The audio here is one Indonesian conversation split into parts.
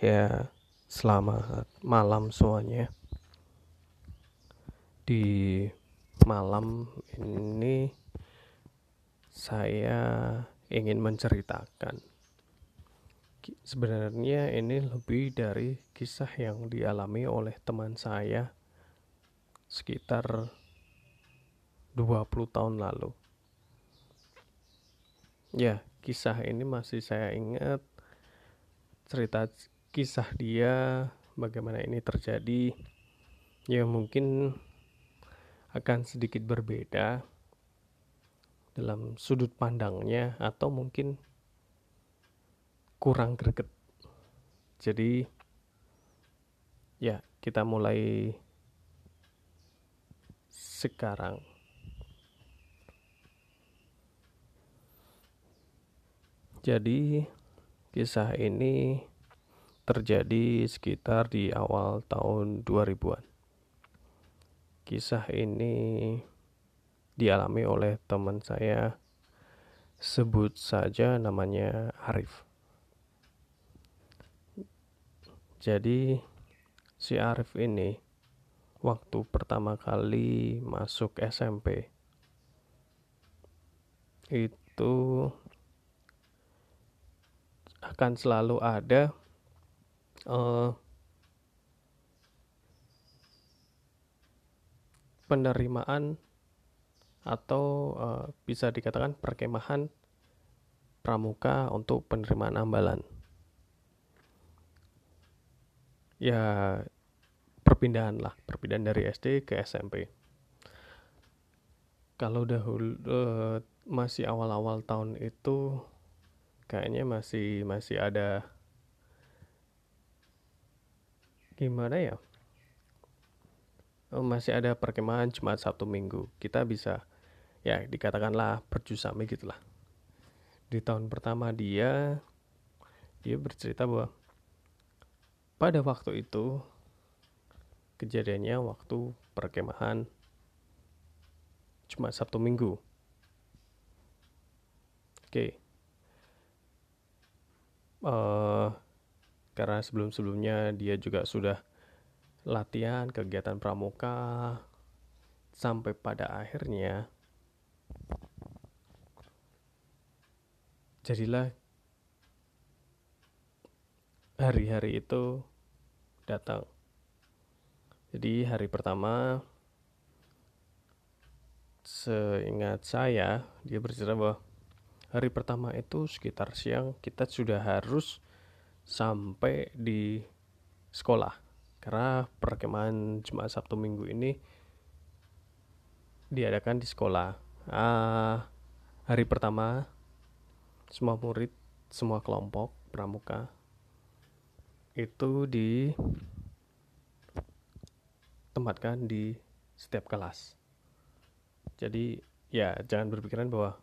Ya, selamat malam semuanya. Di malam ini saya ingin menceritakan. Sebenarnya ini lebih dari kisah yang dialami oleh teman saya sekitar 20 tahun lalu. Ya, kisah ini masih saya ingat cerita kisah dia bagaimana ini terjadi ya mungkin akan sedikit berbeda dalam sudut pandangnya atau mungkin kurang greget. Jadi ya kita mulai sekarang. Jadi kisah ini terjadi sekitar di awal tahun 2000-an. Kisah ini dialami oleh teman saya, sebut saja namanya Arif. Jadi, si Arif ini waktu pertama kali masuk SMP itu akan selalu ada uh, penerimaan atau uh, bisa dikatakan perkemahan pramuka untuk penerimaan ambalan. Ya perpindahan lah, perpindahan dari SD ke SMP. Kalau dahulu uh, masih awal-awal tahun itu kayaknya masih masih ada gimana ya? Oh, masih ada perkemahan Jumat Sabtu Minggu. Kita bisa ya dikatakanlah berjusame gitulah di tahun pertama dia dia bercerita bahwa pada waktu itu kejadiannya waktu perkemahan Jumat Sabtu Minggu. Oke. Okay. uh, karena sebelum-sebelumnya dia juga sudah latihan kegiatan pramuka sampai pada akhirnya jadilah hari-hari itu datang. Jadi hari pertama seingat saya dia bercerita bahwa hari pertama itu sekitar siang kita sudah harus sampai di sekolah. Karena perkemahan Jumat Sabtu Minggu ini diadakan di sekolah. Uh, hari pertama semua murid semua kelompok pramuka itu ditempatkan di setiap kelas. Jadi ya jangan berpikiran bahwa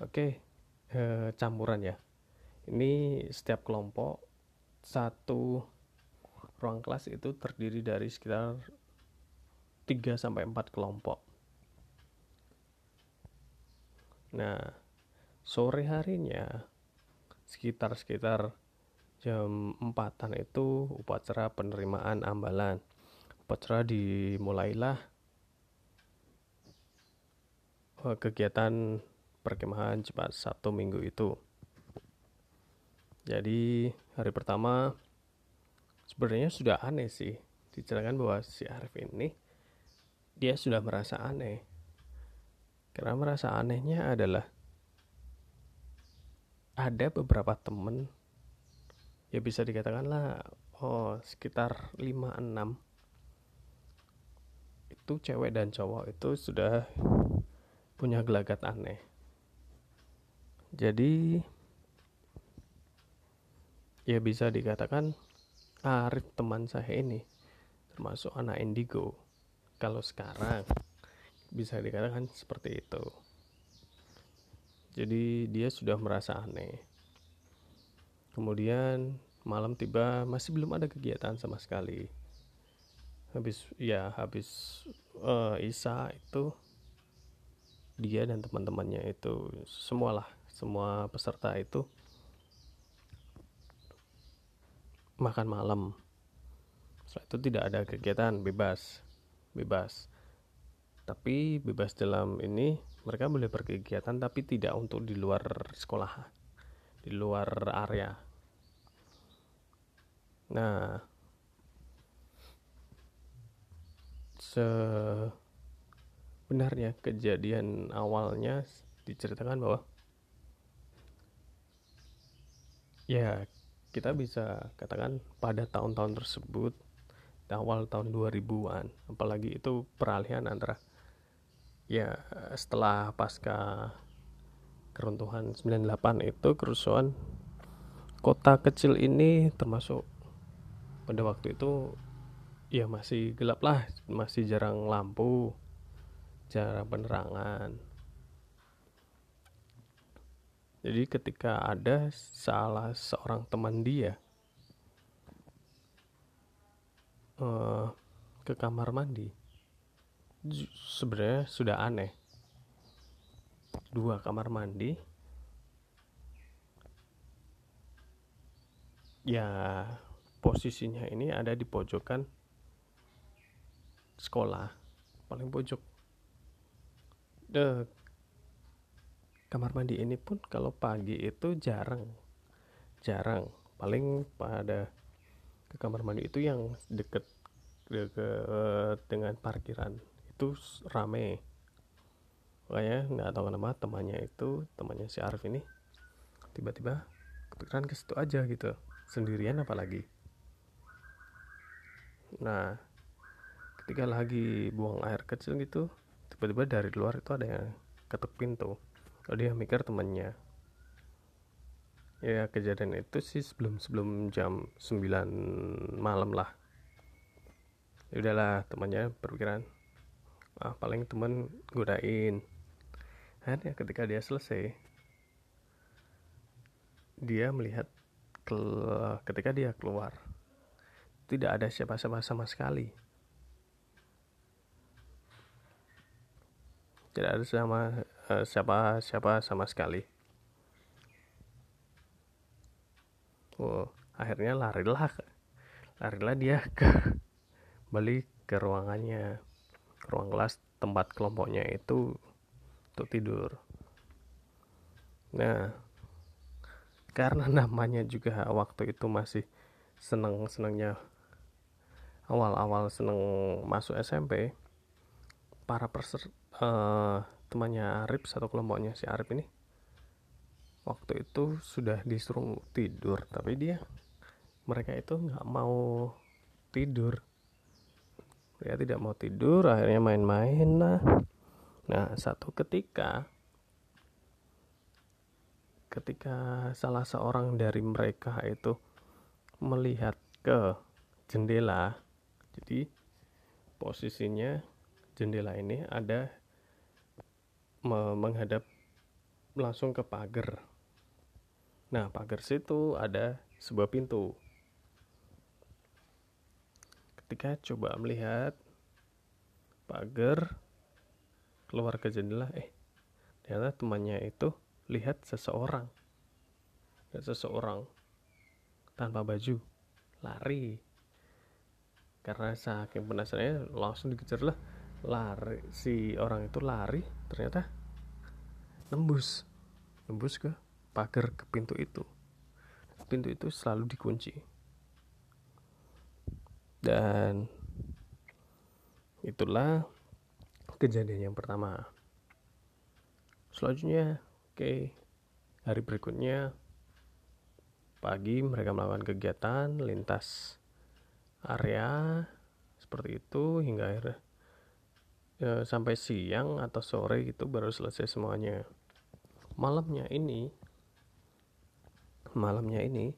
oke okay, eh, campuran ya ini setiap kelompok satu ruang kelas itu terdiri dari sekitar 3 sampai 4 kelompok. Nah, sore harinya sekitar-sekitar jam 4-an itu upacara penerimaan ambalan. Upacara dimulailah eh, kegiatan perkemahan cepat satu minggu itu. Jadi hari pertama sebenarnya sudah aneh sih. Diceritakan bahwa si Arif ini dia sudah merasa aneh. Karena merasa anehnya adalah ada beberapa temen. Ya bisa dikatakan lah oh sekitar 5-6 itu cewek dan cowok itu sudah punya gelagat aneh. Jadi ya bisa dikatakan Arif teman saya ini termasuk anak indigo. Kalau sekarang bisa dikatakan seperti itu. Jadi dia sudah merasa aneh. Kemudian malam tiba masih belum ada kegiatan sama sekali. Habis ya habis uh, Isa itu dia dan teman-temannya itu semualah semua peserta itu makan malam. Setelah itu tidak ada kegiatan bebas bebas. Tapi bebas dalam ini mereka boleh berkegiatan tapi tidak untuk di luar sekolah di luar area. Nah sebenarnya kejadian awalnya diceritakan bahwa ya kita bisa katakan pada tahun-tahun tersebut awal tahun 2000-an apalagi itu peralihan antara ya setelah pasca keruntuhan 98 itu kerusuhan kota kecil ini termasuk pada waktu itu ya masih gelap lah masih jarang lampu jarang penerangan jadi ketika ada salah seorang teman dia uh, ke kamar mandi, sebenarnya sudah aneh. Dua kamar mandi, ya posisinya ini ada di pojokan sekolah, paling pojok. The kamar mandi ini pun kalau pagi itu jarang. Jarang. Paling pada ke kamar mandi itu yang deket deket dengan parkiran. Itu rame. Makanya nggak tahu kenapa temannya itu temannya si Arif ini tiba-tiba kepikiran ke situ aja gitu. Sendirian apalagi. Nah ketika lagi buang air kecil gitu tiba-tiba dari luar itu ada yang ketuk pintu kalau dia mikir temannya ya kejadian itu sih sebelum sebelum jam 9 malam lah. Ya udahlah temannya berpikiran ah paling teman godain. Akhirnya ketika dia selesai dia melihat ke, ketika dia keluar tidak ada siapa-siapa sama sekali. Tidak ada sama siapa siapa sama sekali? Oh akhirnya larilah. Larilah dia ke balik ke ruangannya. Ke ruang kelas tempat kelompoknya itu untuk tidur. Nah karena namanya juga waktu itu masih seneng senengnya awal-awal seneng masuk SMP para perser uh, temannya Arif satu kelompoknya si Arif ini. Waktu itu sudah disuruh tidur tapi dia mereka itu nggak mau tidur. Dia tidak mau tidur akhirnya main-main lah. Nah satu ketika ketika salah seorang dari mereka itu melihat ke jendela jadi posisinya jendela ini ada menghadap langsung ke pagar. Nah, pagar situ ada sebuah pintu. Ketika coba melihat pagar keluar ke jendela, eh ternyata temannya itu lihat seseorang. Lihat seseorang tanpa baju lari karena saking penasarannya langsung dikejar lah lari si orang itu lari ternyata nembus. Nembus ke pagar ke pintu itu. Pintu itu selalu dikunci. Dan itulah kejadian yang pertama. Selanjutnya oke okay, hari berikutnya pagi mereka melakukan kegiatan lintas area seperti itu hingga akhirnya ya, sampai siang atau sore gitu baru selesai semuanya. Malamnya ini malamnya ini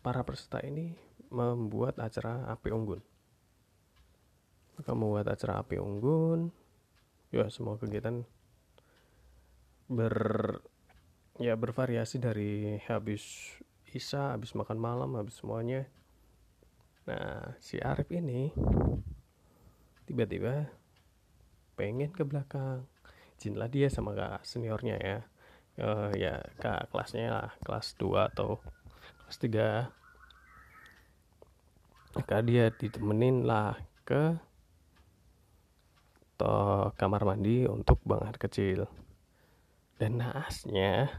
para peserta ini membuat acara api unggun. Mereka membuat acara api unggun. Ya semua kegiatan ber ya bervariasi dari habis isa habis makan malam habis semuanya. Nah si Arif ini tiba-tiba pengen ke belakang. Izinlah dia sama kak seniornya ya. Uh, ya kak kelasnya lah kelas 2 atau kelas 3 maka dia ditemenin lah ke to kamar mandi untuk buang air kecil. Dan naasnya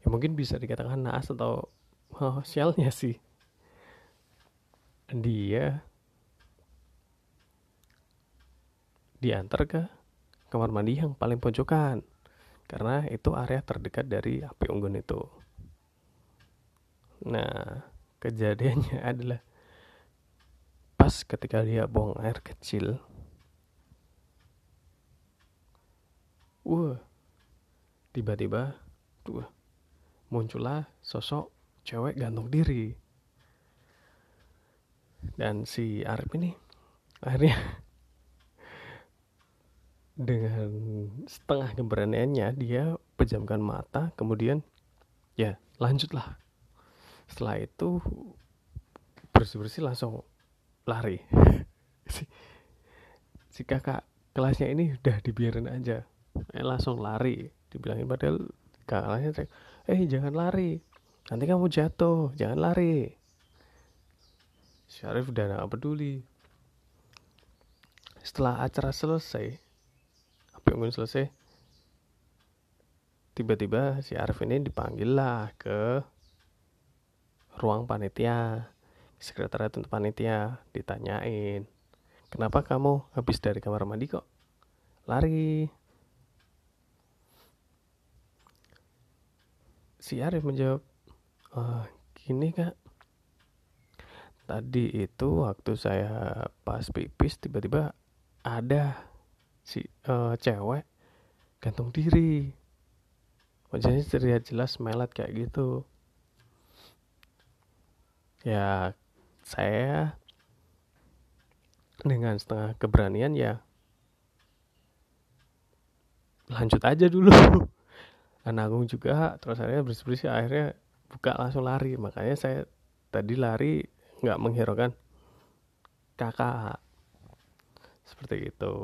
ya mungkin bisa dikatakan naas atau oh, sialnya sih. Dia diantar ke kamar mandi yang paling pojokan karena itu area terdekat dari api unggun itu nah kejadiannya adalah pas ketika dia buang air kecil Wah, tiba-tiba tuh muncullah sosok cewek gantung diri. Dan si Arif ini akhirnya dengan setengah keberaniannya dia pejamkan mata kemudian ya lanjutlah. Setelah itu bersih-bersih langsung lari. Si, si kakak kelasnya ini udah dibiarin aja. Eh, langsung lari dibilangin padahal kakaknya eh jangan lari. Nanti kamu jatuh. Jangan lari. Syarif udah gak peduli. Setelah acara selesai apa yang selesai. Tiba-tiba si Arif ini dipanggil lah ke ruang panitia sekretariat untuk panitia ditanyain kenapa kamu habis dari kamar mandi kok? Lari. Si Arif menjawab oh, gini kak. Tadi itu waktu saya pas pipis tiba-tiba ada si uh, cewek gantung diri. Wajahnya terlihat jelas melat kayak gitu. Ya saya dengan setengah keberanian ya lanjut aja dulu. Nanggung juga terus akhirnya bersih bersih akhirnya buka langsung lari. Makanya saya tadi lari nggak menghiraukan kakak. Seperti itu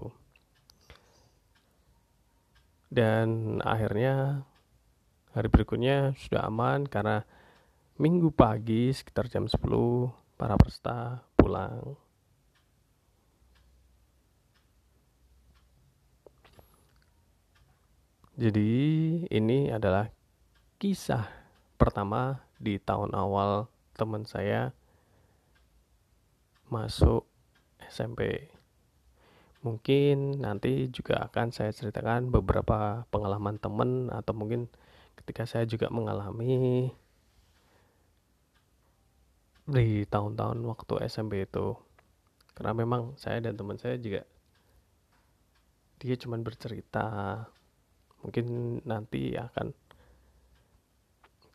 dan akhirnya hari berikutnya sudah aman karena minggu pagi sekitar jam 10 para peserta pulang Jadi ini adalah kisah pertama di tahun awal teman saya masuk SMP. Mungkin nanti juga akan saya ceritakan beberapa pengalaman teman atau mungkin ketika saya juga mengalami di tahun-tahun waktu SMP itu. Karena memang saya dan teman saya juga dia cuma bercerita mungkin nanti akan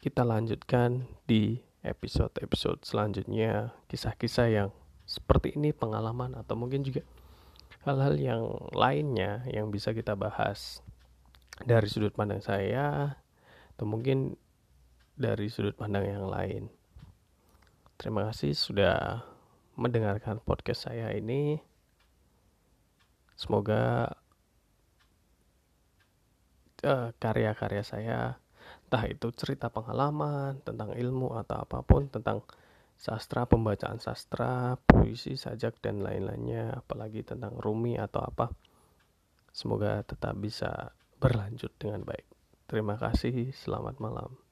kita lanjutkan di episode-episode selanjutnya kisah-kisah yang seperti ini pengalaman atau mungkin juga hal-hal yang lainnya yang bisa kita bahas dari sudut pandang saya atau mungkin dari sudut pandang yang lain. Terima kasih sudah mendengarkan podcast saya ini. Semoga uh, karya-karya saya entah itu cerita pengalaman tentang ilmu atau apa pun tentang sastra pembacaan sastra puisi sajak dan lain-lainnya apalagi tentang rumi atau apa. Semoga tetap bisa berlanjut dengan baik. Terima kasih selamat malam